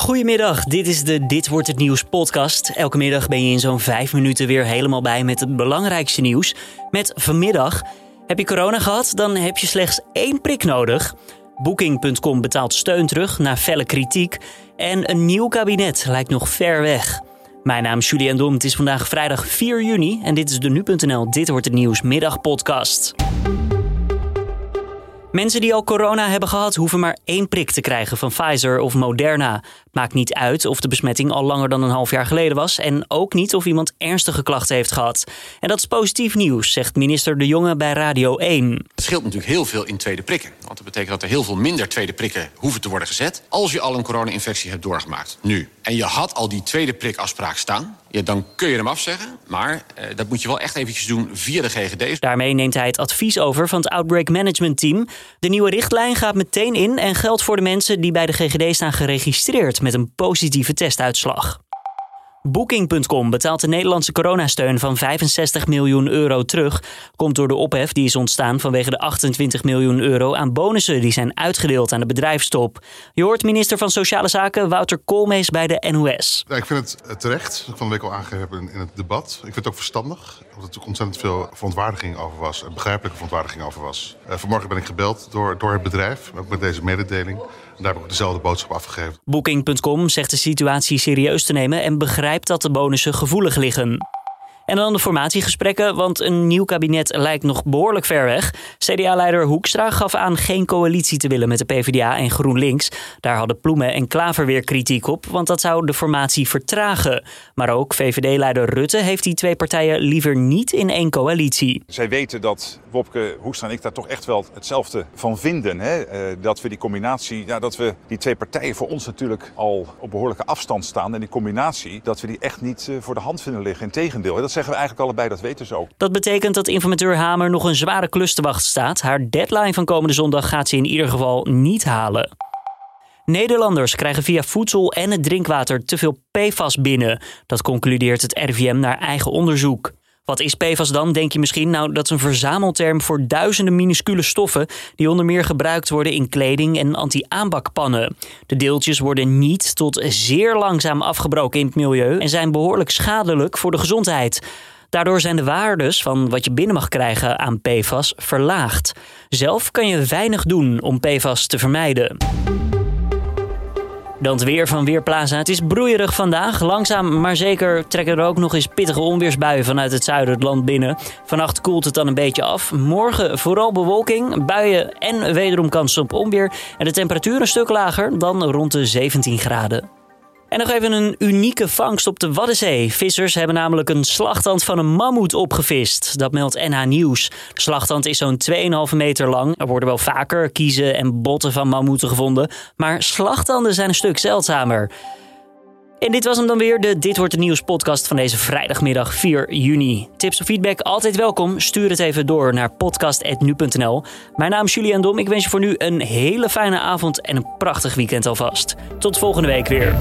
Goedemiddag, dit is de Dit wordt het nieuws podcast. Elke middag ben je in zo'n vijf minuten weer helemaal bij met het belangrijkste nieuws. Met vanmiddag, heb je corona gehad, dan heb je slechts één prik nodig. Booking.com betaalt steun terug na felle kritiek. En een nieuw kabinet lijkt nog ver weg. Mijn naam is Julian Dom, het is vandaag vrijdag 4 juni en dit is de Nu.nl Dit wordt het nieuws middagpodcast. Mensen die al corona hebben gehad, hoeven maar één prik te krijgen van Pfizer of Moderna. Maakt niet uit of de besmetting al langer dan een half jaar geleden was en ook niet of iemand ernstige klachten heeft gehad. En dat is positief nieuws, zegt minister De Jonge bij Radio 1. Het scheelt natuurlijk heel veel in tweede prikken. Want dat betekent dat er heel veel minder tweede prikken hoeven te worden gezet. als je al een corona-infectie hebt doorgemaakt. Nu. En je had al die tweede prikafspraak staan. Ja, dan kun je hem afzeggen. Maar eh, dat moet je wel echt eventjes doen via de GGD's. Daarmee neemt hij het advies over van het Outbreak Management Team. De nieuwe richtlijn gaat meteen in en geldt voor de mensen die bij de GGD staan geregistreerd met een positieve testuitslag. Booking.com betaalt de Nederlandse coronasteun van 65 miljoen euro terug. Komt door de ophef die is ontstaan vanwege de 28 miljoen euro aan bonussen die zijn uitgedeeld aan de bedrijfstop. Je hoort minister van Sociale Zaken Wouter Koolmees bij de NOS. Ja, ik vind het eh, terecht, dat ik van de week al aangegeven in het debat. Ik vind het ook verstandig, omdat er ontzettend veel verontwaardiging over was. En begrijpelijke verontwaardiging over was. Uh, vanmorgen ben ik gebeld door, door het bedrijf, ook met deze mededeling. En daar heb ik ook dezelfde boodschap afgegeven. Booking.com zegt de situatie serieus te nemen en begrijpt dat de bonussen gevoelig liggen. En dan de formatiegesprekken, want een nieuw kabinet lijkt nog behoorlijk ver weg. CDA-leider Hoekstra gaf aan geen coalitie te willen met de PvdA en GroenLinks. Daar hadden Ploemen en Klaver weer kritiek op, want dat zou de formatie vertragen. Maar ook VVD-leider Rutte heeft die twee partijen liever niet in één coalitie. Zij weten dat Wopke Hoekstra en ik daar toch echt wel hetzelfde van vinden. Hè? Uh, dat we die combinatie, ja, dat we die twee partijen voor ons natuurlijk al op behoorlijke afstand staan. En die combinatie, dat we die echt niet uh, voor de hand vinden liggen. Integendeel, dat zeggen we eigenlijk allebei, dat weten ze ook. Dat betekent dat informateur Hamer nog een zware klus te wachten staat. Haar deadline van komende zondag gaat ze in ieder geval niet halen. Nederlanders krijgen via voedsel en het drinkwater te veel PFAS binnen. Dat concludeert het RIVM naar eigen onderzoek. Wat is PFAS dan, denk je misschien? Nou, dat is een verzamelterm voor duizenden minuscule stoffen die onder meer gebruikt worden in kleding en anti-aanbakpannen. De deeltjes worden niet tot zeer langzaam afgebroken in het milieu en zijn behoorlijk schadelijk voor de gezondheid. Daardoor zijn de waardes van wat je binnen mag krijgen aan PFAS verlaagd. Zelf kan je weinig doen om PFAS te vermijden. Dan het weer van Weerplaza. Het is broeierig vandaag. Langzaam maar zeker trekken er ook nog eens pittige onweersbuien vanuit het zuiden het land binnen. Vannacht koelt het dan een beetje af. Morgen vooral bewolking, buien en wederom kans op onweer. En de temperatuur een stuk lager dan rond de 17 graden. En nog even een unieke vangst op de Waddenzee. Vissers hebben namelijk een slagtand van een mammoet opgevist. Dat meldt NH Nieuws. De slagtand is zo'n 2,5 meter lang. Er worden wel vaker kiezen en botten van mammoeten gevonden. Maar slagtanden zijn een stuk zeldzamer. En dit was hem dan weer, de Dit Wordt Het Nieuws podcast van deze vrijdagmiddag 4 juni. Tips of feedback altijd welkom. Stuur het even door naar podcast.nu.nl. Mijn naam is Julian Dom. Ik wens je voor nu een hele fijne avond en een prachtig weekend alvast. Tot volgende week weer.